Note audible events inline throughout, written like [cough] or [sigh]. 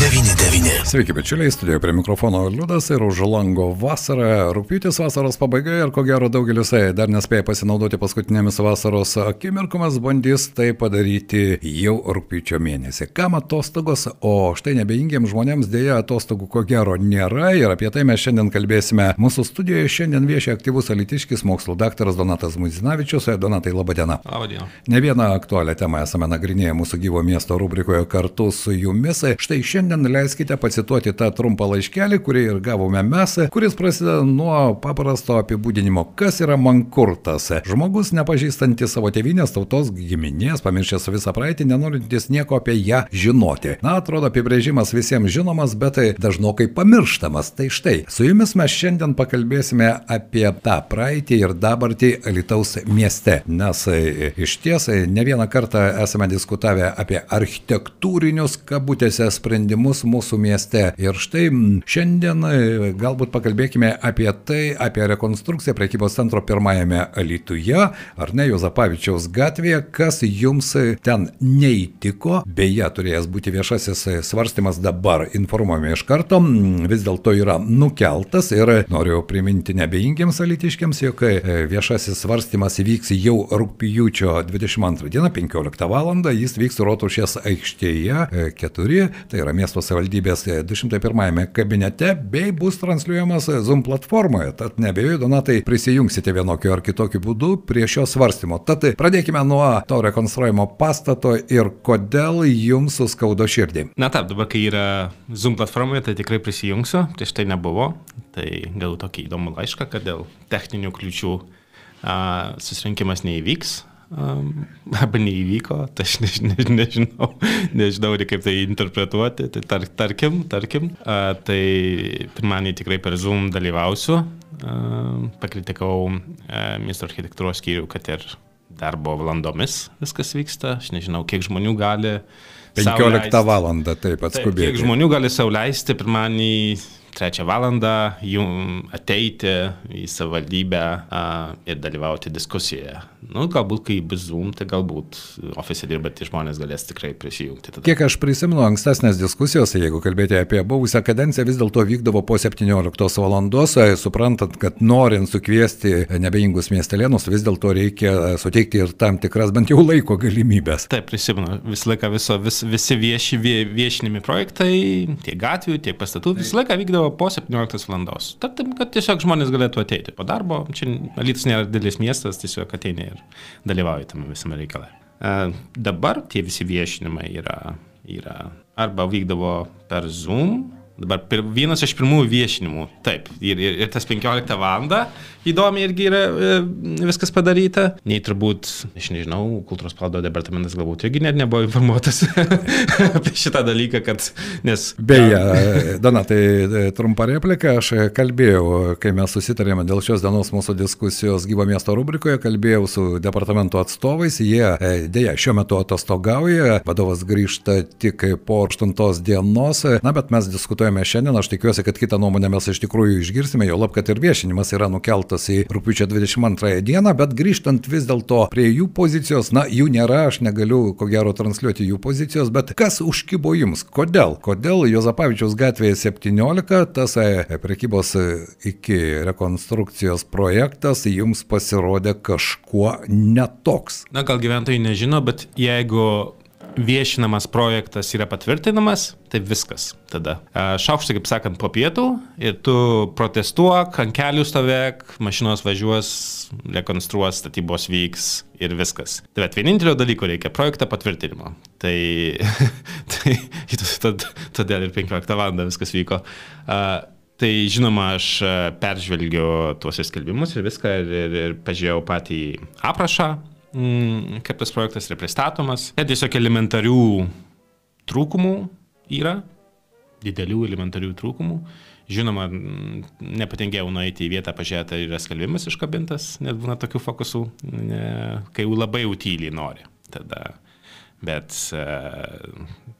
99. Sveiki, bičiuliai, studijoje prie mikrofono Liudas ir už lango vasara, rūpytis vasaros pabaiga ir ko gero daugelis dar nespėja pasinaudoti paskutinėmis vasaros akimirkomis, bandys tai padaryti jau rūpyčio mėnesį. Kam atostogos, o štai nebeingiems žmonėms dėja atostogų ko gero nėra ir apie tai mes šiandien kalbėsime. Mūsų studijoje šiandien viešia aktyvus alitiškis mokslo daktaras Donatas Muzinavičius. Donatai, laba diena. Labą dieną. Ne vieną aktualią temą esame nagrinėję mūsų gyvo miesto rubrikoje kartu su jumis. Štai šiandien šiandien leiskite pacituoti tą trumpą laiškelį, kurį ir gavome mes, kuris prasideda nuo paprasto apibūdinimo, kas yra mankurtas. Žmogus nepažįstantis savo tėvynės, tautos, giminės, pamiršęs visą praeitį, nenorintis nieko apie ją žinoti. Na, atrodo, apibrėžimas visiems žinomas, bet tai dažnokai pamirštamas. Tai štai, su jumis mes šiandien pakalbėsime apie tą praeitį ir dabartį Alitaus mieste, nes e, iš ties e, ne vieną kartą esame diskutavę apie architektūrinius kabutėse sprendimus sprendimus mūsų mieste. Ir štai šiandien e, galbūt pakalbėkime apie tai, apie rekonstrukciją prekybos centro pirmajame Alytuje, ar ne Jozapavičiaus gatvėje, kas jums ten neįtiko, beje, turėjęs būti viešasis svarstymas dabar, informuojame iš karto, vis dėlto yra nukeltas ir noriu priminti nebeingiams alytiškiams, jog e, viešasis svarstymas įvyks jau rūpjūčio 22 dieną 15 val. jis vyks Rotušės aikštėje 4, e, tai yra miesto miesto savivaldybės 201 kabinete bei bus transliuojamas Zoom platformoje. Tad nebejoju, Donatai, prisijungsite vienokiu ar kitokiu būdu prie šio svarstymo. Tad pradėkime nuo to rekonstruojamo pastato ir kodėl jums suskaudo širdį. Na taip, dabar kai yra Zoom platformoje, tai tikrai prisijungsiu, prieš tai nebuvo. Tai galiu tokį įdomų laišką, kad dėl techninių kliučių a, susirinkimas neįvyks [laughs] arba neįvyko, tai aš než, než, nežinau, [laughs] nežinau, kaip tai interpretuoti, tai tar, tarkim, tarkim, a, tai pirmąjį tikrai per Zoom dalyvausiu, a, pakritikau a, miesto architektūros skyrių, kad ir darbo valandomis viskas vyksta, aš nežinau, kiek žmonių gali 15 valandą, taip, atskubėti. Kiek žmonių gali sauliaisti pirmąjį trečią valandą jum ateiti į savivaldybę ir dalyvauti diskusijoje. Nu, galbūt, kai bus Zoom, tai galbūt ofise dirbantys žmonės galės tikrai prisijungti. Tada. Kiek aš prisimenu ankstesnės diskusijos, jeigu kalbėti apie buvusią kadenciją, vis dėlto vykdavo po 17 valandos, suprantant, kad norint sukviesti nebeingus miestelėnus, vis dėlto reikia suteikti ir tam tikras bent jau laiko galimybės. Taip, prisimenu, visą laiką viso, vis, visi vieši, viešinimi projektai, tiek gatvių, tiek pastatų, visą laiką vykdavo po 17 valandos. Tad, kad tiesiog žmonės galėtų ateiti po darbo, čia Alytus nėra didelis miestas, tiesiog ateini ir dalyvauji tame visame reikale. Dabar tie visi viešinimai yra, yra arba vykdavo per Zoom, Dabar pir, vienas iš pirmųjų viešinimų, taip, ir, ir, ir tas 15 val. Įdomi irgi yra e, viskas padaryta. Nei turbūt, aš nežinau, kultūros paveldo departamentas galbūt irgi net nebuvo informuotas [laughs] apie šitą dalyką, kad nes... Beje, Donatai, trumpa replika, aš kalbėjau, kai mes susitarėme dėl šios dienos mūsų diskusijos gyvo miesto rubrikoje, kalbėjau su departamento atstovais, jie e, dėja šiuo metu atostogauja, vadovas grįžta tik po 8 dienos, na bet mes diskutuojame diskutuojame šiandien, aš tikiuosi, kad kitą nuomonę mes iš tikrųjų išgirsime, jo lab, kad ir viešinimas yra nukeltas į rūpiučio 22 dieną, bet grįžtant vis dėlto prie jų pozicijos, na, jų nėra, aš negaliu ko gero transliuoti jų pozicijos, bet kas užkybo jums? Kodėl? Kodėl Jozapavičiaus gatvėje 17 tas e, prekybos e, iki rekonstrukcijos projektas jums pasirodė kažkuo netoks? Na, gal gyventojai nežino, bet jeigu viešinamas projektas yra patvirtinamas, tai viskas tada. Šaukštai, kaip sakant, po pietų ir tu protestuok, ant kelių stovėk, mašinos važiuos, rekonstruos, statybos vyks ir viskas. Tai bet vienintelio dalyko reikia - projektą patvirtinimo. Tai, [laughs] [laughs] tai tad, todėl ir 15 val. viskas vyko. Uh, Tai žinoma, aš peržvelgiu tuos skelbimus ir viską ir, ir, ir pažiūrėjau patį aprašą, kaip tas projektas yra pristatomas. Net tiesiog elementarių trūkumų yra, didelių elementarių trūkumų. Žinoma, nepatingėjau nueiti į vietą, pažiūrėti, ar yra skalbimas iškabintas, net būna tokių fokusų, kai jau labai jau tyliai nori. Tada. Bet uh,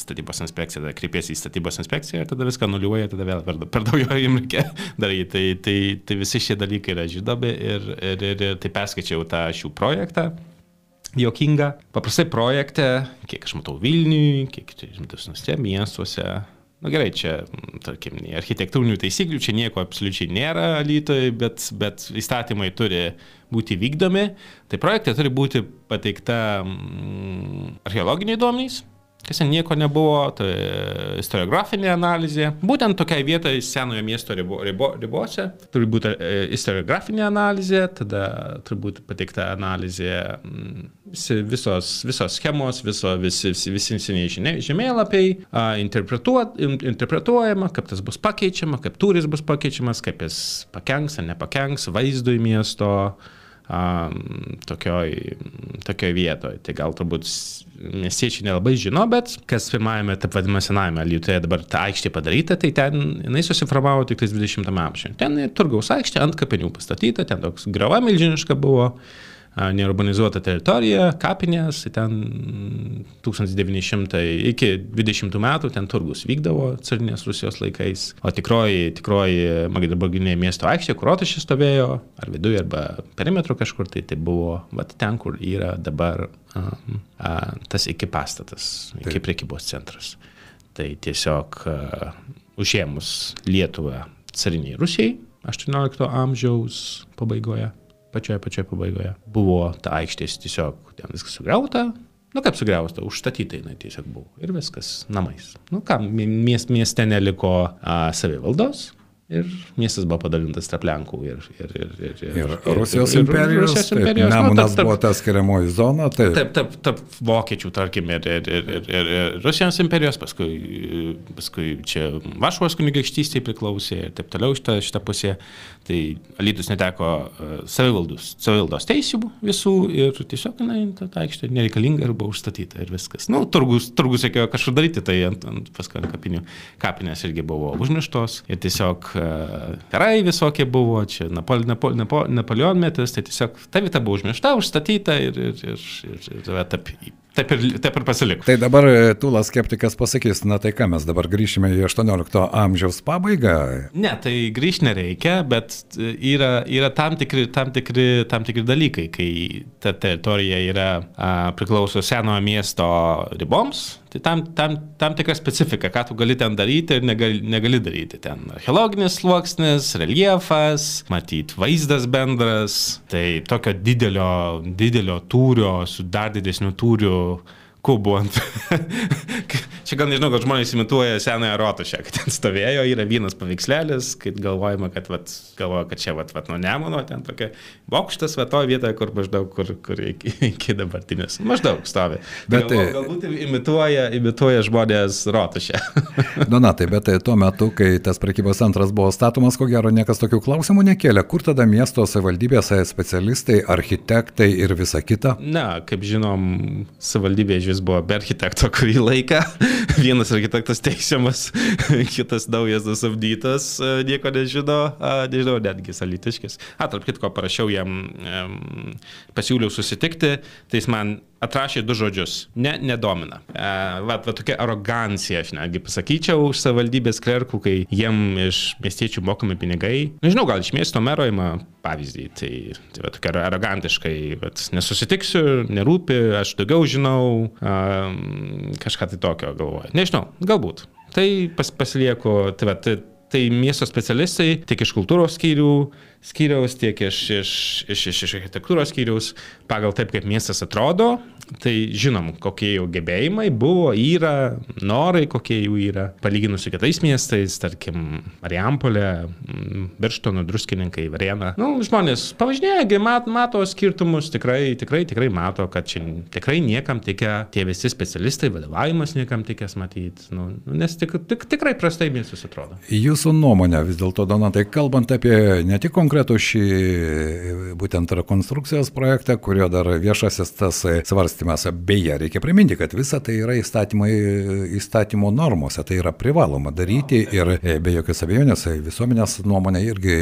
statybos inspekcija, tada kreipiesi į statybos inspekciją ir tada viską nuliuoja, tada vėl per, per daug jo jums reikia [laughs] daryti. Tai, tai, tai visi šie dalykai yra žinomi ir, ir, ir, ir tai perskaičiau tą šių projektą. Jokinga. Paprastai projekte, kiek aš matau Vilniui, kiek didesniuose miestuose, Na gerai, čia, tarkim, architektūrinių taisyklių, čia nieko absoliučiai nėra lytoj, bet, bet įstatymai turi būti vykdomi. Tai projekte turi būti pateikta mm, archeologiniai duomenys, kas ten nieko nebuvo, tai istoriografinė analizė. Būtent tokiai vietai senojo miesto ribo, ribo, ribose turi būti e, istoriografinė analizė, tada turi būti pateikta analizė mm, visi, visos, visos schemos, viso, visi, visi seniai žemėlapiai, interpretuojama, kaip tas bus pakeičiama, kaip turis bus pakeičiamas, kaip jis pakenks ar nepakenks vaizdui miesto tokioj, tokioj vietoje. Tai gal turbūt miestiečiai nelabai žino, bet kas pirmajame, taip vadinamame senajame Lietuvoje dabar ta aikštė padaryta, tai ten jinai susiformavo tik 20 amžiuje. Ten turgaus aikštė ant kapinių pastatyta, ten toks grava milžiniška buvo neurbanizuota teritorija, kapinės, ten 1900 iki 20 metų ten turgus vykdavo carinės Rusijos laikais, o tikroji, tikroji Magdeburginė miesto aikštė, kur rotušė stovėjo, ar viduje, arba perimetru kažkur, tai tai buvo vat, ten, kur yra dabar a, a, tas iki pastatas, iki priekybos centras. Tai tiesiog a, užėmus Lietuvą cariniai Rusijai 18 amžiaus pabaigoje pačioje pačioje pabaigoje. Buvo ta aikštės tiesiog, ten viskas sugriauta, Nu, kaip sugriausta, užstatyta jinai tiesiog buvo. Ir viskas namais. Nu, ką, mies, mieste neliko a, savivaldos, Ir miestas buvo padalintas tarp Lenkų ir, ir, ir, ir, ir, ir Rusijos ir, imperijos. Rusijos imperijos. Taip, Nemunas nu, tarp, buvo ta skiriamoji zona. Taip, taip, taip, tarp vokiečių, tarkim, ir, ir, ir, ir, ir, ir Rusijos imperijos, paskui, paskui čia Vašuvos kunigaikštystė priklausė ir taip toliau šitą, šitą pusę. Tai Alytus neteko e, savivaldos, teisų visų ir tiesiog, na, ta, ta aikštė nereikalinga ir buvo užstatyta ir viskas. Na, nu, turgus, turgus reikėjo kažkur daryti, tai ant, ant paskui kapinių kapinės irgi buvo užmirštos ir tiesiog karai visokie buvo, čia Napol, Napol, Napol, Napoleonmetis, tai tiesiog ta vieta buvo užmiršta, užstatyta ir, ir, ir, ir, ir, ir taip Taip ir, taip ir pasiliko. Tai dabar e, Tūlas skeptikas pasakys, na tai ką mes dabar grįšime į 18 amžiaus pabaigą? Ne, tai grįžti nereikia, bet e, yra, yra tam, tikri, tam, tikri, tam tikri dalykai, kai ta teritorija yra, a, priklauso senojo miesto riboms, tai tam, tam, tam tikra specifika, ką tu gali ten daryti ir negali, negali daryti. Ten archeologinis sluoksnis, reljefas, matyti vaizdas bendras, tai tokio didelio, didelio tūrio su dar didesniu tūriu kubų ant... [laughs] Čia gal nežinau, gal žmonės imituoja senąją rotušę, kad ten stovėjo, yra vienas paveikslelis, kad galvojama, kad, vat, galvoja, kad čia vat, vat, nuo Nemuno, ten tokia bokštas, va toje vietoje, kur maždaug, kur, kur iki, iki dabartinės. Maždaug stovi. Bet tai... Galbūt imituoja, imituoja žmonės rotušę. [laughs] Donatai, bet tai tuo metu, kai tas prekybos centras buvo statomas, ko gero niekas tokių klausimų nekėlė. Kur tada miesto savivaldybės specialistai, architektai ir visa kita? Na, kaip žinom, savivaldybė iš vis buvo be architekto kurį laiką. [laughs] vienas architektas teisiamas, [laughs] kitas naujas nusamdytas, nieko nežino, nežinau, netgi salitiškis. A, tarp kitko, parašiau jam, pasiūliau susitikti, tai jis man atrašė du žodžius - ne, nedomina. E, va, va tokia arogancija, aš netgi pasakyčiau, už savivaldybės klerkų, kai jiem iš miestiečių mokami pinigai. Nežinau, gal iš miesto mero ima pavyzdį, tai, tai va, tokia arogantiškai, bet nesusitiksiu, nerūpi, aš daugiau žinau, a, kažką tai tokio galvoju. Nežinau, galbūt. Tai pas, pasilieku, tai va, tai, tai miesto specialistai tiek iš kultūros skyrių, skyriaus, tiek iš, iš, iš, iš, iš architektūros skyriaus, pagal taip, kaip miestas atrodo, tai žinom, kokie jų gebėjimai buvo, yra, norai, kokie jų yra, palyginus su kitais miestais, tarkim, Mariampolė, Birštono, Druskininkai, Varėna. Nu, žmonės pavažinėja, mat, mato skirtumus, tikrai, tikrai, tikrai mato, kad čia tikrai niekam tikia tie visi specialistai, vadovavimas niekam tikės matyti, nu, nes tik, tik, tikrai prastai miestas atrodo. Jūsų nuomonė vis dėlto, Donatai, kalbant apie ne tik konkrečiai, konkretų šį būtent rekonstrukcijos projektą, kurio dar viešasis tas svarstymas. Beje, reikia priminti, kad visa tai yra įstatymo normose, tai yra privaloma daryti ir be jokios abejonės visuomenės nuomonė irgi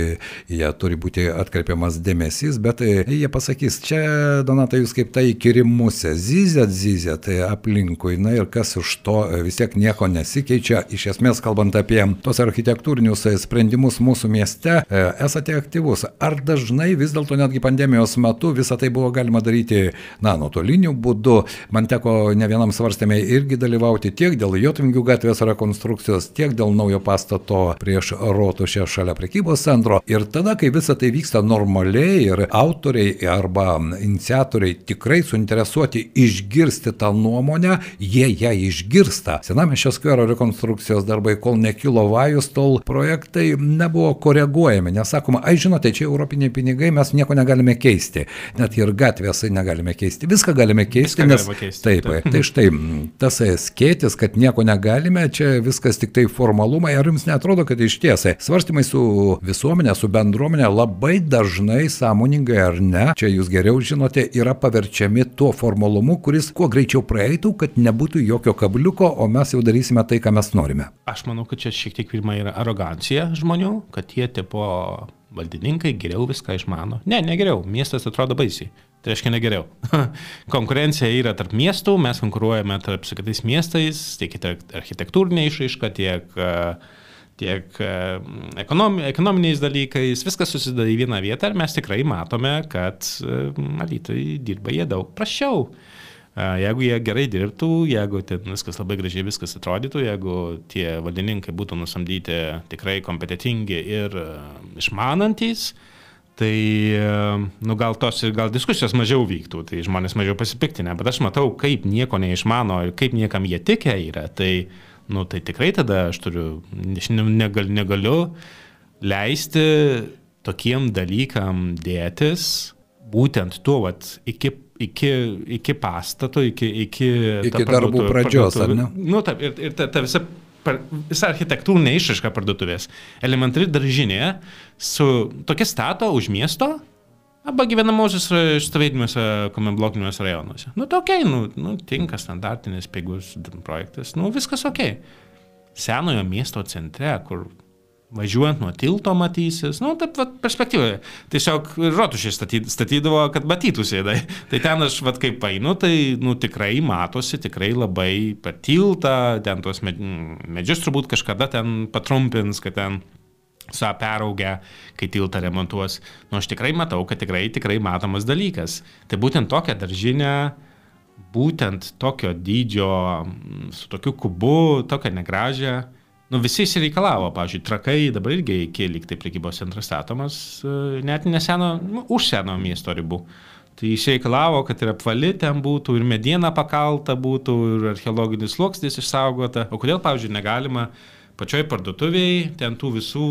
jie turi būti atkreipiamas dėmesys, bet jie pasakys, čia, Donatai, jūs kaip tai įkirimusė, zyzėt, zyzėt aplinkui, na ir kas už to vis tiek nieko nesikeičia. Iš esmės, kalbant apie tos architektūrinius sprendimus mūsų mieste, esate aktyvus. Ar dažnai vis dėlto netgi pandemijos metu visą tai buvo galima daryti, na, nuotoliniu būdu? Man teko ne vienam svarstėme irgi dalyvauti tiek dėl Jotvingių gatvės rekonstrukcijos, tiek dėl naujo pastato prieš rotušę šalia prekybos centro. Ir tada, kai visa tai vyksta normaliai ir autoriai arba iniciatoriai tikrai suinteresuoti išgirsti tą nuomonę, jie ją išgirsta. Senamešio skvero rekonstrukcijos darbai, kol nekilo vajus, tol projektai nebuvo koreguojami. Nesakoma, ai žinote, čia europiniai pinigai, mes nieko negalime keisti. Net ir gatvės negalime keisti. Viską galime keisti. Viską nes, galima keisti, taip, taip. Tai štai tas skėtis, kad nieko negalime, čia viskas tik tai formalumai. Ar jums netrodo, kad iš tiesai svarstymai su visuomenė, su bendruomenė labai dažnai, sąmoningai ar ne, čia jūs geriau žinote, yra paverčiami tuo formalumu, kuris kuo greičiau praeitų, kad nebūtų jokio kabliuko, o mes jau darysime tai, ką mes norime. Aš manau, kad čia šiek tiek pirma yra arogancija žmonių, kad jie tipo valdininkai geriau viską išmano. Ne, ne geriau, miestas atrodo baisiai. Tai reiškia negeriau. [laughs] Konkurencija yra tarp miestų, mes konkuruojame tarp su kitais miestais, tiek architektūrinė išraiška, tiek, tiek ekonomi, ekonominiais dalykais, viskas susideda į vieną vietą ir mes tikrai matome, kad alytai dirba jie daug prašiau. Jeigu jie gerai dirbtų, jeigu viskas labai gražiai viskas atrodytų, jeigu tie valdininkai būtų nusamdyti tikrai kompetitingi ir išmanantys, tai nu, gal tos gal diskusijos mažiau vyktų, tai žmonės mažiau pasipiktinę, bet aš matau, kaip nieko neišmano ir kaip niekam jie tikia yra, tai, nu, tai tikrai tada aš turiu, negal, negaliu leisti tokiem dalykam dėtis, būtent tuo, vat, iki iki, iki pastato, iki, iki, iki darbų pradžios, ar ne? Nu, taip, ir, ir ta, ta visa, visa architektūrinė išraiška parduotuvės. Elementari daržinė su tokia stato už miesto arba gyvenamosios stovėdiniuose komenblokiniuose rajonuose. Nu, tokiai, nu, nu, tinka standartinis pigus projektas, nu, viskas ok. Senojo miesto centre, kur važiuojant nuo tilto matysis, nu, taip, vat, perspektyvoje. Tiesiog rotušiai statyd, statydavo, kad matytųsi. Tai, tai ten aš, vat, kaip painu, tai, nu, tikrai matosi, tikrai labai per tiltą, ten tuos medžius turbūt kažkada ten patrumpins, kad ten su peraugę, kai tiltą remontuos. Nu, aš tikrai matau, kad tikrai, tikrai matomas dalykas. Tai būtent tokią daržinę, būtent tokio dydžio, su tokiu kubu, tokią negražią, nu, visi įsireikalavo, pavyzdžiui, trakai dabar irgi iki lyg tai prekybos centras statomas, net neseno, nu, už seno miesto ribų. Tai išreikalavo, kad ir apvali ten būtų, ir mediena pakalta būtų, ir archeologinis sluoksnis išsaugota. O kodėl, pavyzdžiui, negalima pačioj parduotuviai ten tų visų...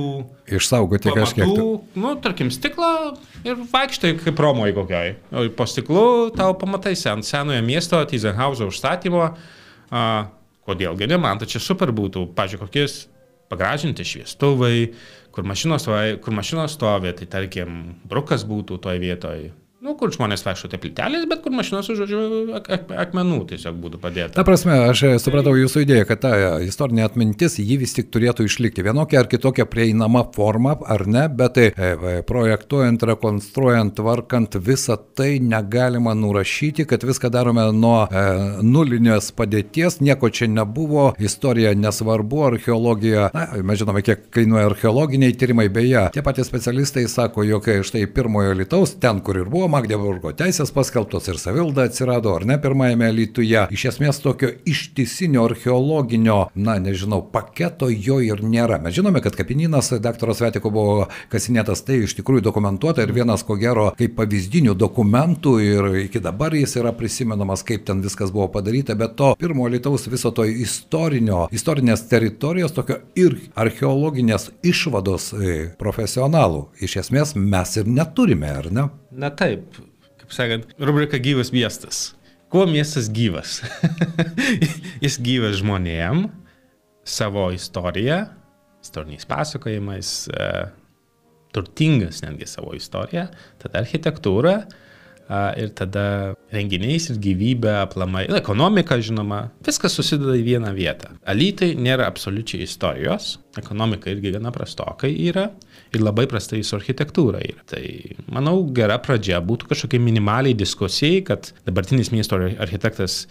Išsaugoti pamatų, kažkiek. Tai. Nu, tarkim, stiklą ir vaikštai kaip Romoje kokiai. O po stiklu tau pamatai sen, senojo miesto, Tyzenhauso užstatymo. Uh, Kodėlgi ne, man tai čia super būtų, pažiūrėk, kokiais pagražinti šviestuvai, kur mašinos, kur mašinos stovi, tai tarkim, brukas būtų toje vietoje, Nu, kur žmonės vaikšto tai plytelės, bet kur mašinos, žodžiu, ak ak akmenų tiesiog būtų padėta. Ta prasme, aš supratau jūsų idėją, kad ta istorinė atmintis, ji vis tik turėtų išlikti vienokia ar kitokia prieinama forma, ar ne, bet e, projektuojant, rekonstruojant, tvarkant visą tai negalima nurašyti, kad viską darome nuo e, nulinės padėties, nieko čia nebuvo, istorija nesvarbu, archeologija, na, mes žinome, kiek kainuoja archeologiniai tyrimai, beje, tie patys specialistai sako, jog štai pirmojo Lietuvos, ten, kur ir buvo Magdeburgo teisės paskelbtos ir savilda atsirado, ar ne pirmajame Lietuvoje. Iš esmės tokio ištisinio archeologinio, na nežinau, paketo jo ir nėra. Mes žinome, kad kapinynas dr. Svetiko buvo kasinėtas, tai iš tikrųjų dokumentuota ir vienas, ko gero, kaip pavyzdinių dokumentų ir iki dabar jis yra prisimenamas, kaip ten viskas buvo padaryta, bet to pirmo Lietuvos viso to istorinio, istorinės teritorijos, tokio ir archeologinės išvados e, profesionalų iš esmės mes ir neturime, ar ne? Na taip, kaip sakant, rubrika gyvas miestas. Kuo miestas gyvas? [laughs] Jis gyvas žmonėm, savo istoriją, istoriniais pasakojimais, e, turtingas netgi savo istoriją, tada architektūra a, ir tada renginiais ir gyvybė, aplamai, ekonomika, žinoma, viskas susideda į vieną vietą. Alytai nėra absoliučiai istorijos, ekonomika irgi gana prastokai yra ir labai prastai su architektūra yra. Tai manau, gera pradžia būtų kažkokia minimaliai diskusijai, kad dabartinis miesto architektas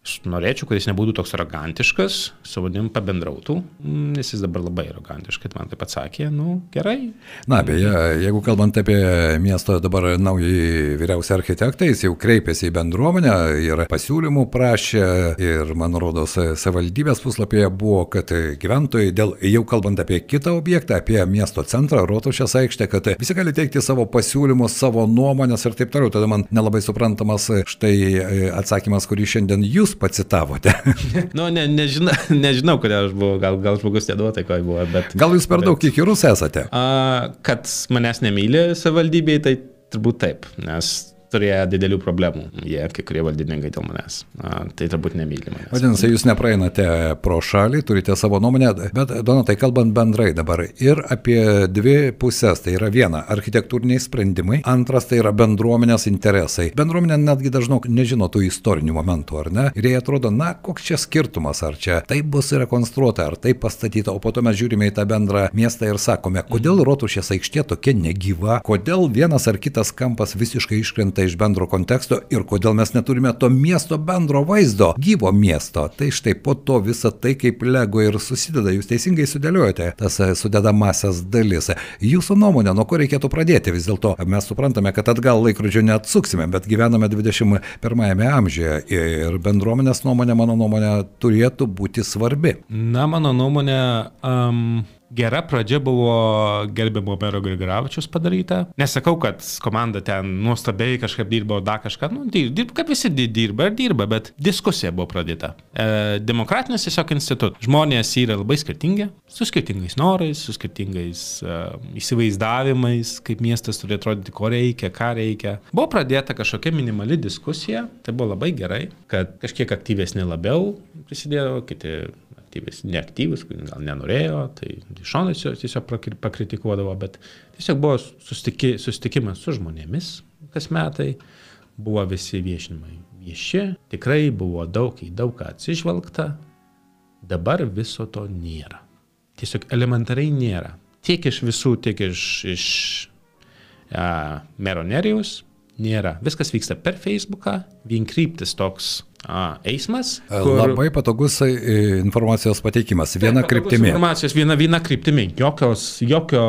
Aš norėčiau, kad jis nebūtų toks arogantiškas, su manim pabendrautų, nes jis dabar labai arogantiškai man taip atsakė, nu gerai. Na, beje, jeigu kalbant apie miesto dabar naują vyriausią architektą, jis jau kreipėsi į bendruomenę ir pasiūlymų prašė ir, man rodos, savivaldybės puslapyje buvo, kad gyventojai, dėl, jau kalbant apie kitą objektą, apie miesto centrą, Rotušės aikštę, kad visi gali teikti savo pasiūlymus, savo nuomonės ir taip toliau. Tada man nelabai suprantamas štai atsakymas, kurį šiandien jūs jūs pacitavote. [laughs] nu, ne, nežinau, nežinau, kodėl aš buvau, gal, gal žmogus neduotai, ko buvo, bet... Gal jūs per daug bet, įkyrus esate? A, kad manęs nemylė savivaldybei, tai turbūt taip, nes turėjo didelių problemų, jie, kai kurie valdininkai dėl manęs. A, tai turbūt nemyli manęs. Vadinasi, jūs nepraeinate pro šalį, turite savo nuomonę, bet, Donatai, kalbant bendrai dabar ir apie dvi pusės, tai yra viena - architektūriniai sprendimai, antras tai yra bendruomenės interesai. Bendruomenė netgi dažnai nežino tų istorinių momentų, ar ne? Ir jie atrodo, na, koks čia skirtumas, ar čia taip bus rekonstruota, ar taip pastatyta, o po to mes žiūrime į tą bendrą miestą ir sakome, kodėl rotušės aikštė tokia negyva, kodėl vienas ar kitas kampas visiškai iškrenta iškrenta iš bendro konteksto ir kodėl mes neturime to miesto bendro vaizdo, gyvo miesto. Tai štai po to visa tai kaip lego ir susideda, jūs teisingai sudėliojate tas e, sudedamasias dalis. Jūsų nuomonė, nuo ko reikėtų pradėti vis dėlto, mes suprantame, kad atgal laikrodžio neatsuksime, bet gyvename 21 amžiuje ir bendruomenės nuomonė, mano nuomonė, turėtų būti svarbi. Na, mano nuomonė, um, Gera pradžia buvo gerbimo mero Grigaravičius padaryta. Nesakau, kad komanda ten nuostabiai kažkaip dirbo, dar kažką, nu, dirba, kaip visi dirba ir dirba, bet diskusija buvo pradėta. E, demokratinis tiesiog institutas. Žmonės yra labai skirtingi, su skirtingais norais, su skirtingais e, įsivaizdavimais, kaip miestas turi atrodyti, ko reikia, ką reikia. Buvo pradėta kažkokia minimali diskusija, tai buvo labai gerai, kad kažkiek aktyvesni labiau prisidėjo, kiti aktyvis, neaktyvus, gal nenorėjo, tai iš šono tiesiog pakritikuodavo, bet tiesiog buvo susitiki, susitikimas su žmonėmis kas metai, buvo visi viešinimai vieši, tikrai buvo daug į daug ką atsižvelgta, dabar viso to nėra. Tiesiog elementariai nėra. Tiek iš visų, tiek iš, iš a, mero nerijus nėra. Viskas vyksta per Facebooką, vienkryptis toks A, eismas. Kur... Labai patogus e, informacijos pateikimas, viena kryptimi. Informacijos viena, viena kryptimi, jokios, jokio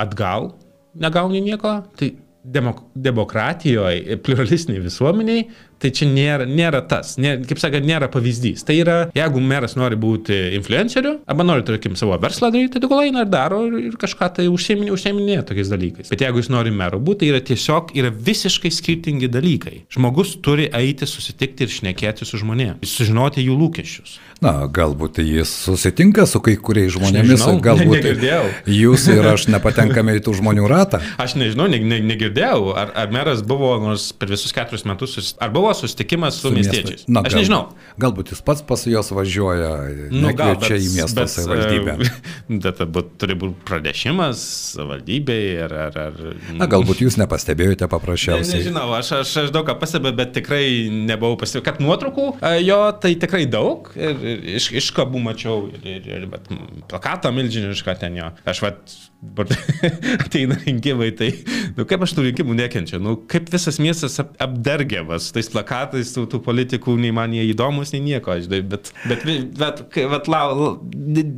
atgal negauni nieko, tai demok demokratijoje, pluralistiniai visuomeniai, tai čia nėra, nėra tas, nė, kaip sakant, nėra pavyzdys. Tai yra, jeigu meras nori būti influenceriu, arba nori, tarkim, savo verslą daryti, tai tegul eina ir daro ir kažką tai užsieminė, užsieminė tokiais dalykais. Bet jeigu jis nori meru būti, tai yra tiesiog yra visiškai skirtingi dalykai. Žmogus turi eiti susitikti ir šnekėti su žmonėmis, sužinoti jų lūkesčius. Na, galbūt jis susitinka su kai kuriais žmonėmis, nežinau, galbūt negirdėjau. jūs ir aš [laughs] nepatenkame į tų žmonių ratą. Aš nežinau, ne, ne, negirdėjau, ar, ar meras buvo nors per visus keturis metus, ar buvo susitikimas su, su miestiečiais. Na, aš gal, nežinau. Galbūt jis pats pas juos važiuoja, nu, gal, bet, į miestą savivaldybę. [laughs] Bet būt, turi būti pranešimas savivaldybei ar... ar, ar... Na, galbūt jūs nepastebėjote paprasčiausiai. Ne, nežinau, aš, aš, aš daug ką pastebėjau, bet tikrai nebuvau pastebėjęs, kad nuotraukų jo tai tikrai daug. Ir, iš, iš kabų mačiau ir, ir, ir bet, plakatą milžinišką ten jo. Aš vat, [laughs] ateina rinkimai, tai, nu kaip aš tų rinkimų nekenčiu, nu kaip visas miestas ap, apdergiamas, tais plakatais, tų, tų politikų, nei man jie įdomus, nei nieko, aš, bet, bet, bet, bet, bet lau,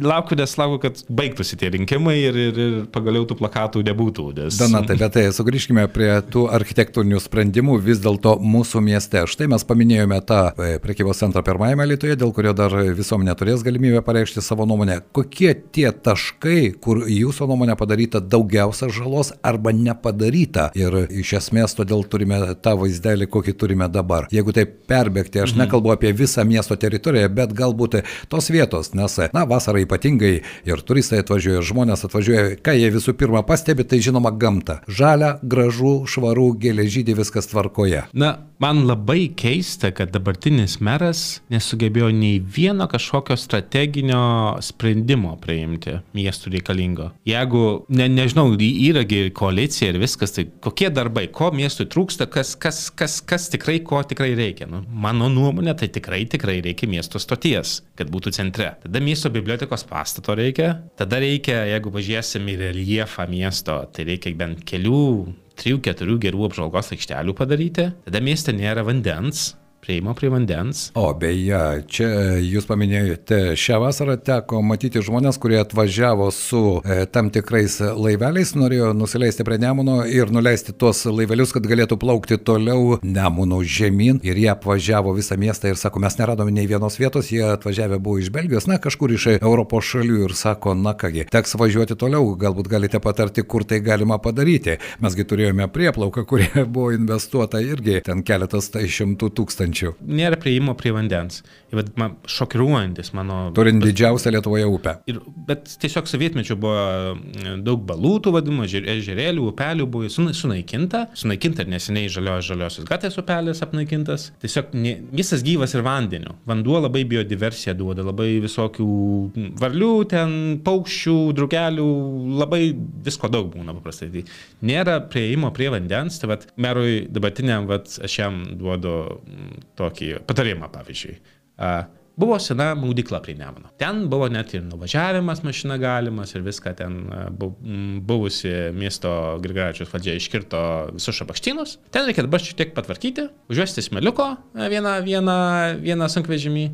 laukiu, nes laukiu, kad baigtųsi tie rinkimai ir, ir, ir pagaliau tų plakatų nebūtų. Nes... Donatai, bet tai sugrįžkime prie tų architektūrinių sprendimų vis dėlto mūsų mieste. Štai mes paminėjome tą e, prekybos centrą pirmajame Lietuvoje, dėl kurio dar visuomenė turės galimybę pareikšti savo nuomonę. Kokie tie taškai, kur jūsų nuomonė padaryta daugiausia žalos arba nepadaryta? Ir iš esmės todėl turime tą vaizdelį, kokį turime dabar jeigu taip perbėgti, aš mhm. nekalbu apie visą miesto teritoriją, bet galbūt tos vietos, nes, na, vasarą ypatingai ir turistai atvažiuoja, žmonės atvažiuoja, ką jie visų pirma pastebi, tai žinoma gamta. Žalia, gražu, švaru, geležydį, viskas tvarkoje. Na, man labai keista, kad dabartinis meras nesugebėjo nei vieno kažkokio strateginio sprendimo priimti miestų reikalingo. Jeigu, ne, nežinau, yragi koalicija ir viskas, tai kokie darbai, ko miestui trūksta, kas, kas, kas, kas tikrai, ko tikrai reikia. Nu, mano nuomonė, tai tikrai, tikrai reikia miesto stoties, kad būtų centre. Tada miesto bibliotekos pastato reikia, tada reikia, jeigu važiuosim į reljefą miesto, tai reikia bent kelių, trijų, keturių gerų apžvalgos aikštelių padaryti. Tada mieste nėra vandens, prieimo prie vandens. O beje, čia jūs paminėjote, šią vasarą teko matyti žmonės, kurie atvažiavo su e, tam tikrais laiveliais, norėjo nusileisti prie Nemuno ir nuleisti tuos laivelius, kad galėtų plaukti toliau Nemuno žemyn. Ir jie apvažiavo visą miestą ir sako, mes neradome nei vienos vietos, jie atvažiavę buvo iš Belgijos, na kažkur iš Europos šalių ir sako, na kągi, teks važiuoti toliau, galbūt galite patarti, kur tai galima padaryti. Mesgi turėjome prieplauką, kurie [laughs] buvo investuota irgi ten keletas tai šimtų tūkstančių tūkstančių. Nėra prieimo prie vandens. Ir man šokiruojantis mano... Turint didžiausią Lietuvoje upę. Ir, bet tiesiog sovietmečių buvo mm, daug balūtų vadimų, ežerėlių, upelių buvo sunaikinta. Sunaikinta ir neseniai žalios žaliosios gatvės upelis apnaikintas. Tiesiog ne, visas gyvas ir vandeniu. Vanduo labai biodiversiją duoda, labai visokių varlių, ten paukščių, drugelių, labai visko daug būna paprastai. Tai nėra prieimo prie vandens, tai vad merui dabartiniam, vad aš jam duodu tokį patarimą, pavyzdžiui. Buvo sena maudykla prie Nemuno. Ten buvo net ir nuvažiavimas mašina galimas ir viską ten buvusi miesto Grigaračius valdžia iškirto visus šabakštynus. Ten reikia dabar šiek tiek patvarkyti, užvesti smeliuko vieną, vieną, vieną sunkvežimį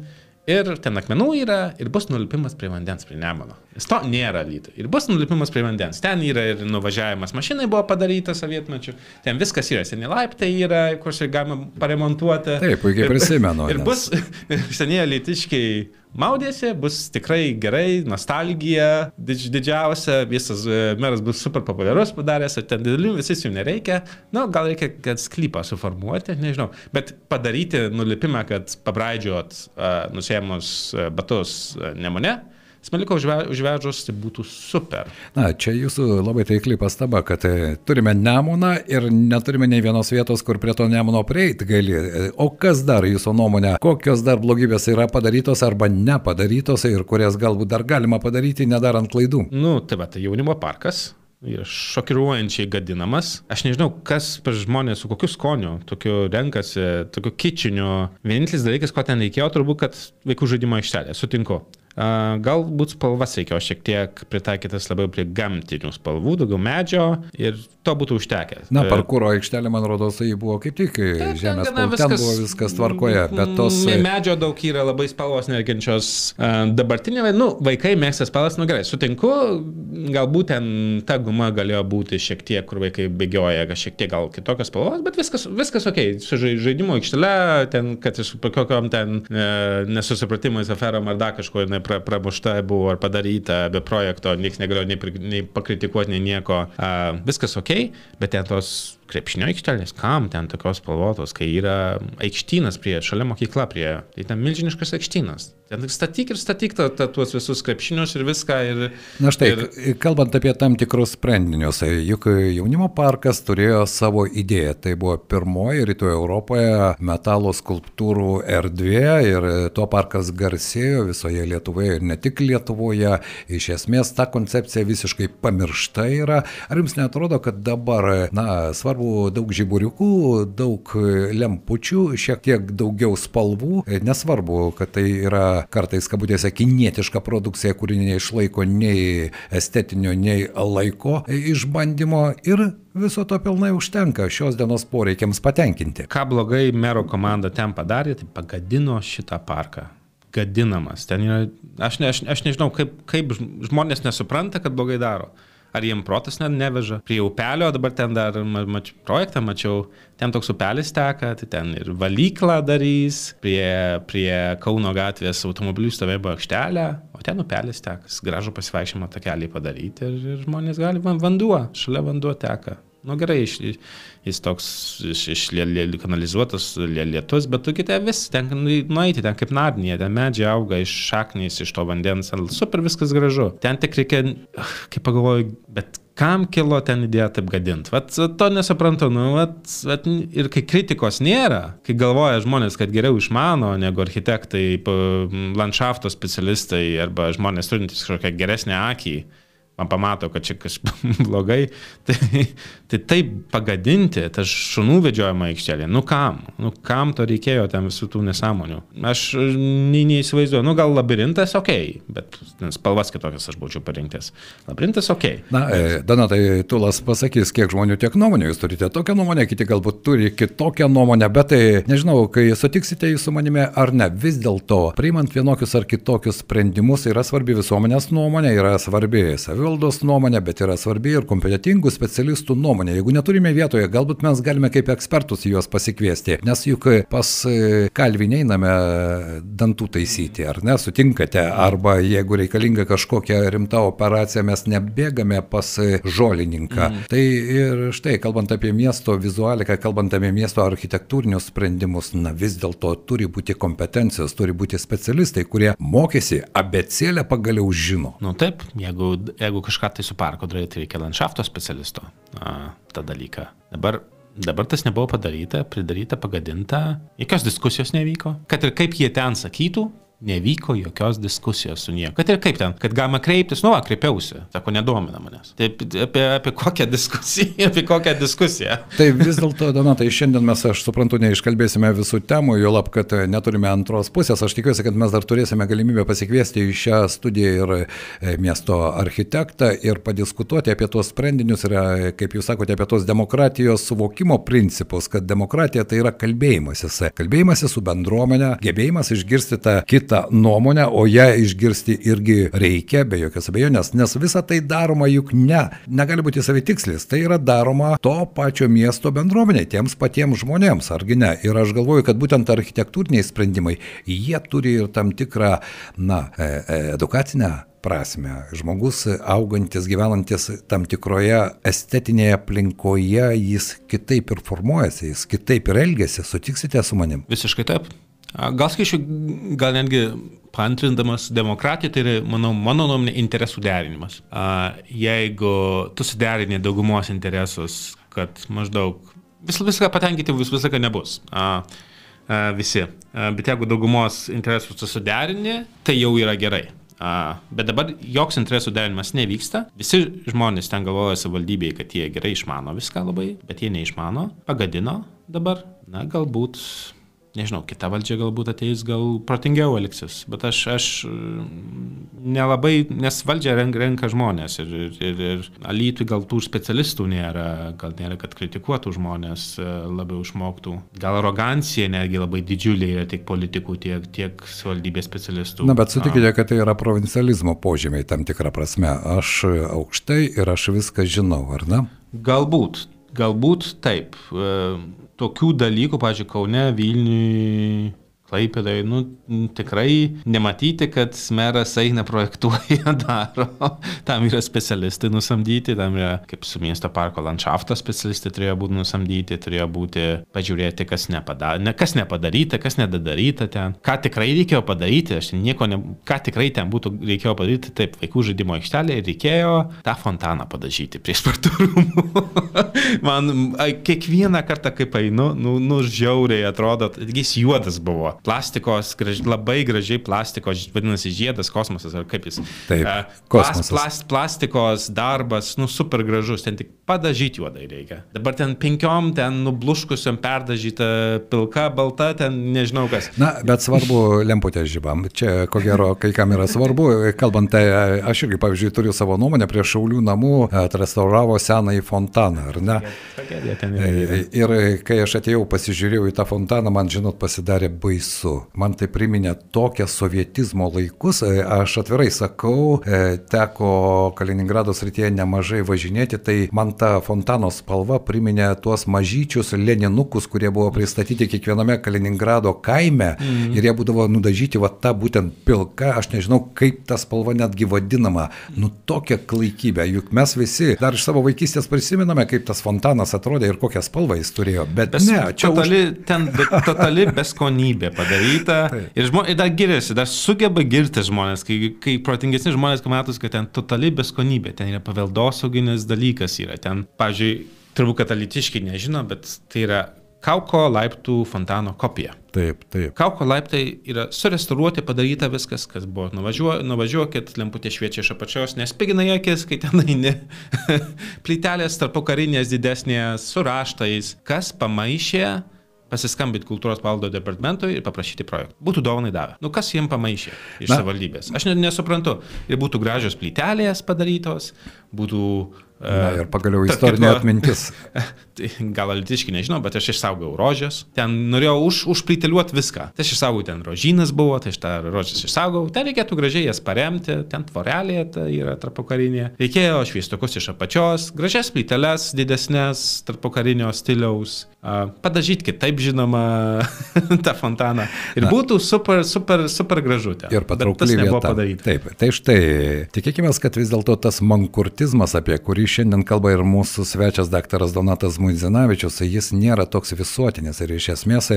Ir ten akmenų yra ir bus nulipimas prie vandens, prie Nemono. Nes to nėra lyto. Ir bus nulipimas prie vandens. Ten yra ir nuvažiavimas mašinai buvo padarytas sovietmečiu. Ten viskas yra. Seniai laiptai yra, kur čia galima paremontuoti. Taip, puikiai prisimenu. Ir, ir bus [laughs] seniai lytiškiai maudėsi, bus tikrai gerai, nostalgija didž, didžiausia, visas e, meras bus super populiarus padaręs, ten didelių visis jų nereikia, na, nu, gal reikia, kad sklypą suformuoti, nežinau, bet padaryti nulipimą, kad pabraidžiot uh, nusėmus uh, batus nemone, Smeliko užvežus tai būtų super. Na, čia jūsų labai taikli pastaba, kad e, turime Nemuną ir neturime nei vienos vietos, kur prie to Nemuno prieiti gali. E, o kas dar jūsų nuomonė, kokios dar blogybės yra padarytos arba nepadarytos ir kurias galbūt dar galima padaryti, nedarant klaidų? Nu, tai va, tai jaunimo parkas, ir šokiruojančiai gadinamas. Aš nežinau, kas per žmonės su kokiu skoniu, tokiu renkasi, tokiu kičiniu. Vienintelis dalykas, ko ten reikėjo, turbūt, kad vaikų žaidimo aikštelė, sutinku. Galbūt spalvas reikėjo šiek tiek pritaikytas labiau prie gamtinių spalvų, daugiau medžio ir to būtų užtekę. Na, parkūro aikštelė, man rodos, tai buvo kaip tik Taip, žemės spalva, ten buvo viskas tvarkoje, bet tos... Medžio daug yra labai spalvos nerginčios. Dabartiniai, nu, vaikai mėgsta spalvas, nu gerai, sutinku, galbūt ten ta guma galėjo būti šiek tiek, kur vaikai bėgioja, šiek tiek gal kitokios spalvos, bet viskas, viskas ok, su žaidimo aikštele, ten, kad su kokiam ten e, nesusipratimais, aferom ar dar kažko, jinai pra, pramušta buvo ar padaryta be projekto, niekas negalėjo nei, nei pakritikuoti, nei nieko. Uh, viskas ok, bet ten tos krepšinio aikštelės, kam ten tokios spalvotos, kai yra aikštynas prie, šalia mokykla prie, tai ten milžiniškas aikštynas. Ten statyk ir statyk ta, ta, tuos visus krepšinius ir viską. Ir, Na štai, ir... kalbant apie tam tikrus sprendinius, juk jaunimo parkas turėjo savo idėją. Tai buvo pirmoji rytų Europoje metalo skulptūrų erdvė ir tuo parkas garsėjo visoje Lietuvoje ir ne tik Lietuvoje. Iš esmės ta koncepcija visiškai pamiršta yra. Ar jums netrodo, kad dabar, na, svarbu daug žiburiukų, daug lempučių, šiek tiek daugiau spalvų. Nesvarbu, kad tai yra kartais kabutėse kinietiška produkcija, kuri neišlaiko nei estetinio, nei laiko išbandymo ir Viso to pilnai užtenka šios dienos poreikiams patenkinti. Ką blogai mero komanda ten padarė, tai pagadino šitą parką gadinamas. Ten yra, aš, ne, aš, aš nežinau, kaip, kaip žmonės nesupranta, kad blogai daro ar jiem protas net neveža. Prie upelio, dabar ten dar mač, projektą mačiau, ten toks upelis teka, tai ten ir valyklą darys, prie, prie Kauno gatvės automobilių stovėjimo aikštelę, o ten upelis teka, gražų pasivaikščiojimo takelį padaryti ir, ir žmonės gali, vanduo, šalia vanduo teka. Nu gerai, iš, jis toks iš, iš lė, lė, kanalizuotas lė, lietus, bet tu kitą vis ten nueiti, ten kaip nadinė, ten medžiai auga iš šaknys, iš to vandens, super viskas gražu. Ten tik reikia, kaip pagalvoju, bet kam kilo ten idėja taip gadinti. Vat to nesuprantu, nu, vat, vat, ir kai kritikos nėra, kai galvoja žmonės, kad geriau išmano negu architektai, landšafto specialistai arba žmonės turintys kažkokią geresnę akį, man pamato, kad čia kažkas [laughs] blogai, tai, tai taip pagadinti tas šunų vedžiojimo aikštelė, nu kam, nu kam to reikėjo ten visų tų nesąmonių. Aš nei neįsivaizduoju, nu gal labirintas ok, bet spalvas kitokias aš būčiau parinkęs. Labirintas ok. Na, e, Donatai, Tulas pasakys, kiek žmonių tiek nuomonė, jūs turite tokią nuomonę, kiti galbūt turi kitokią nuomonę, bet tai nežinau, kai sutiksite jūs su manimi ar ne, vis dėlto, priimant vienokius ar kitokius sprendimus, yra svarbi visuomenės nuomonė, yra svarbi savivaldos nuomonė, bet yra svarbi ir kompetitingų specialistų nuomonė. Jeigu neturime vietoje, galbūt mes galime kaip ekspertus juos pasikviesti, nes juk pas kalvį neiname dantų taisyti, ar ne, sutinkate, arba jeigu reikalinga kažkokia rimta operacija, mes nebėgame pas žolininką. Mm. Tai ir štai, kalbant apie miesto vizualiką, kalbant apie miesto architektūrinius sprendimus, na vis dėlto turi būti kompetencijos, turi būti specialistai, kurie mokėsi, abecėlę pagaliau žino. Nu taip, jeigu, jeigu kažką tai su parko daryti, reikia landšafto specialisto a, tą dalyką. Dabar Dabar tas nebuvo padaryta, pridaryta, pagadinta, jokios diskusijos nevyko. Kad ir kaip jie ten sakytų, nevyko jokios diskusijos su niekuo. Kad ir kaip ten, kad galima kreiptis, nu, kreipiausi, sako, nedomina manęs. Tai apie, apie kokią diskusiją, [laughs] apie kokią diskusiją. Tai vis dėlto, Donatai, šiandien mes, aš suprantu, neiškalbėsime visų temų, jo lab, kad neturime antros pusės. Aš tikiuosi, kad mes dar turėsime galimybę pasikviesti į šią studiją ir e, miesto architektą ir padiskutuoti apie tuos sprendinius ir, e, kaip jūs sakote, apie tos demokratijos suvokimo principus, kad demokratija tai yra kalbėjimasis. Kalbėjimasis su bendruomenė, gebėjimas išgirsti tą kitą kitą nuomonę, o ją išgirsti irgi reikia, be jokios abejonės, nes visa tai daroma juk ne, negali būti savitikslis, tai yra daroma to pačio miesto bendruomeniai, tiems patiems žmonėms, argi ne. Ir aš galvoju, kad būtent architektūriniai sprendimai, jie turi ir tam tikrą, na, e, e, edukacinę prasme. Žmogus augantis, gyvenantis tam tikroje estetinėje aplinkoje, jis kitaip ir formuojasi, jis kitaip ir elgesi, sutiksite su manim? Visiškai taip. Gal skaičiu, gal netgi pantrindamas demokratiją, tai yra, manau, mano nuomonė, interesų derinimas. Jeigu tu suderini daugumos interesus, kad maždaug vis, viską patenkinti vis, visą nebus. Visi. Bet jeigu daugumos interesus tu suderini, tai jau yra gerai. Uh, bet dabar joks interesų derinimas nevyksta. Visi žmonės ten galvoja savivaldybėje, kad jie gerai išmano viską labai, bet jie neišmano. Pagadino dabar. Na, galbūt nežinau, kita valdžia galbūt ateis, gal protingiau elgsis, bet aš, aš mm, nelabai, nes valdžia renka, renka žmonės ir, ir, ir, ir alytui gal tų specialistų nėra, gal nėra, kad kritikuotų žmonės e, labiau išmoktų. Gal arogancija netgi labai didžiulė yra tiek politikų, tiek, tiek valdybės specialistų. Na, bet sutikite, kad tai yra provincializmo požymiai tam tikrą prasme. Aš aukštai ir aš viską žinau, ar ne? Galbūt, galbūt taip. Tokių dalykų, pažiūrėjau, Kaune, Vilniui, Klaipėdai, nu, tikrai nematyti, kad meras eina projektuoja, [laughs] daro. Tam yra specialistai nusamdyti, tam yra, kaip su miesto parko landšafto specialistai turėjo būti nusamdyti, turėjo būti pažiūrėti, kas, nepada, ne, kas nepadaryta, kas nedadaryta ten. Ką tikrai reikėjo padaryti, aš nieko, ne, ką tikrai ten būtų reikėjo padaryti, taip, vaikų žaidimo aikštelė reikėjo tą fontaną padažyti prie sparturumų. [laughs] Man kiekvieną kartą, kai einu, nu, nu žiauriai atrodo, jis juodas buvo plastikos, graž, labai gražiai plastikos, vadinasi, žiedas kosmosas, ar kaip jis. Taip, uh, kosmosas. Plast, plastikos darbas, nu, super gražus, ten tik padažyti juodai reikia. Dabar ten penkiom, ten nubluškusiam perdažyta pilka, balta, ten nežinau kas. Na, bet svarbu [laughs] lemputė žybam. Čia, ko gero, kai kam yra svarbu, kalbant, tai aš irgi, pavyzdžiui, turiu savo nuomonę, prie Šaulių namų atrestauravo senąjį fontaną, ar ne? Yra. Ir kai aš atėjau, pasižiūrėjau į tą fontaną, man, žinot, pasidarė baisu baisu. Man tai priminė tokią sovietizmo laikus. E, Aš atvirai sakau, e, teko Kaliningrado srityje nemažai važinėti, tai man ta fontano spalva priminė tuos mažyčius leninukus, kurie buvo pristatyti kiekviename Kaliningrado kaime Mhm. ir jie būdavo nudažyti va tą būtent pilką, aš nežinau kaip ta spalva netgi vadinama, nu tokia klaikybė, juk mes visi dar iš savo vaikystės prisiminame, kaip tas fontanas atrodė ir kokią spalvą jis turėjo, bet Bes, ne, čia už... totali, ten be, totali beskonybė padaryta. ir, žmo, ir dar giriasi, dar sugeba girti žmonės, kai, kai protingesni žmonės pamatus, kad ten totali beskonybė, ten yra paveldosauginis dalykas. Yra. Ten, pavyzdžiui, turbūt katalitiškai nežino, bet tai yra Kauko laiptų fontano kopija. Taip, taip. Kauko laiptai yra surestauruoti, padaryta viskas, kas buvo. Nuvažiuo, nuvažiuokit, lemputė šviečia iš apačios, nespigina akis, kai ten eini. [laughs] Plytelės tarpo karinės didesnės, su raštais. Kas pamaišė, pasiskambinti kultūros paveldo departamentui ir paprašyti projektą. Būtų dovanai davę. Nu kas jiem pamaišė iš Na. savivaldybės? Aš net nesuprantu. Ir būtų gražios plytelės padarytos, būtų... Na e, ir pagaliau istorinė atmintis. [laughs] [laughs] Gal alitiškai nežinau, bet aš išsaugojau rožės. Ten norėjau už, užplyteliuoti viską. Tai aš išsaugojau, ten rožynas buvo, tai aš tą rožės išsaugojau. Ten reikėtų gražiai jas paremti, ten tvorelė ta yra tarpukarinė. Reikėjo šviestukus iš apačios, gražias plyteles didesnės tarpukarinio stiliaus. a, Padažyti kitaip, žinoma, [laughs] tą fontaną. Ir Na. būtų super, super, super gražu ten. Ir Bet tas patraukli nebuvo vieta. padaryta. Taip, tai štai, tikėkime, kad vis dėlto tas mankurtizmas, apie kurį šiandien kalba ir mūsų svečias daktaras Donatas Muizinavičius, jis nėra toks visuotinis ir iš esmės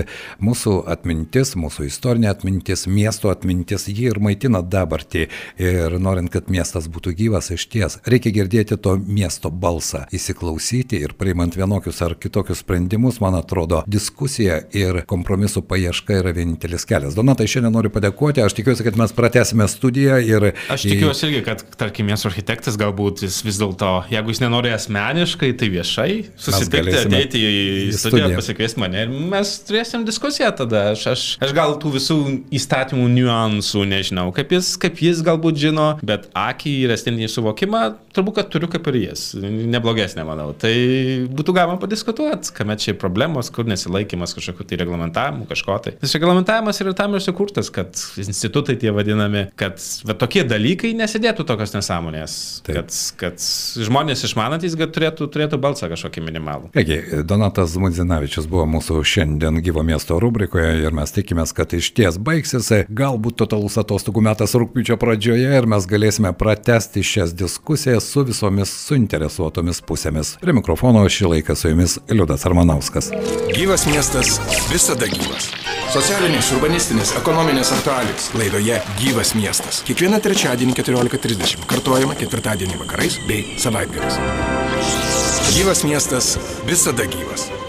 mūsų atmintis, mūsų istorinė atmintis, miesto atmintis, jį ir maitina dabartį. Ir norint, kad miestas būtų gyvas iš ties, reikia girdėti to miesto balsą, įsiklausyti ir priimant vienokius ar kitokius sprendimus, man atrodo, diskusija ir kompromisų paieška yra vienintelis kelias. Donatai, šiandien noriu padėkoti, aš tikiuosi, kad mes pratęsime studiją ir... Aš tikiuosi irgi, kad, tarkim, miesto architektas galbūt jis vis dėlto, jeigu jis nenori asmeniškai, tai viešai susitikti, galėsime ateiti į į studiją. pasikviesti mane ir mes turėsim diskusiją tada. Aš, aš, aš gal tų visų įstatymų niuansų nežinau, kaip jis, kaip jis galbūt žino, bet akį ir estetinį suvokimą turbūt, kad turiu kaip ir jis. Neblogesnė, manau. Tai būtų galima padiskutuoti, kame čia problemos, kur nesilaikimas kažkokiu tai reglamentavimu, kažko tai. Nes reglamentavimas yra tam ir sukurtas, kad institutai tie vadinami, kad va, tokie dalykai nesidėtų tokios nesąmonės. Taip. Kad, kad žmonės išmanantis, kad turėtų, turėtų balsą kažkokį minimalų. Kągi, Donatas Mudzinavičius buvo mūsų šiandien gyvo miesto rubrikoje ir mes tikimės, kad iš ties baigsis galbūt totalus atostogų metas rūpiučio pradžioje ir mes galėsime pratesti šias diskusijas su visomis suinteresuotomis pusėmis. Prie mikrofono šį laiką su jumis Liudas Armanauskas. Gyvas miestas visada gyvas. Socialinės, urbanistinės, ekonominės aktualijos laidoje Gyvas miestas. Kiekvieną trečiadienį 14.30 kartuojama ketvirtadienį vakarais bei savaitgaliais. Gyvas miestas visada gyvas.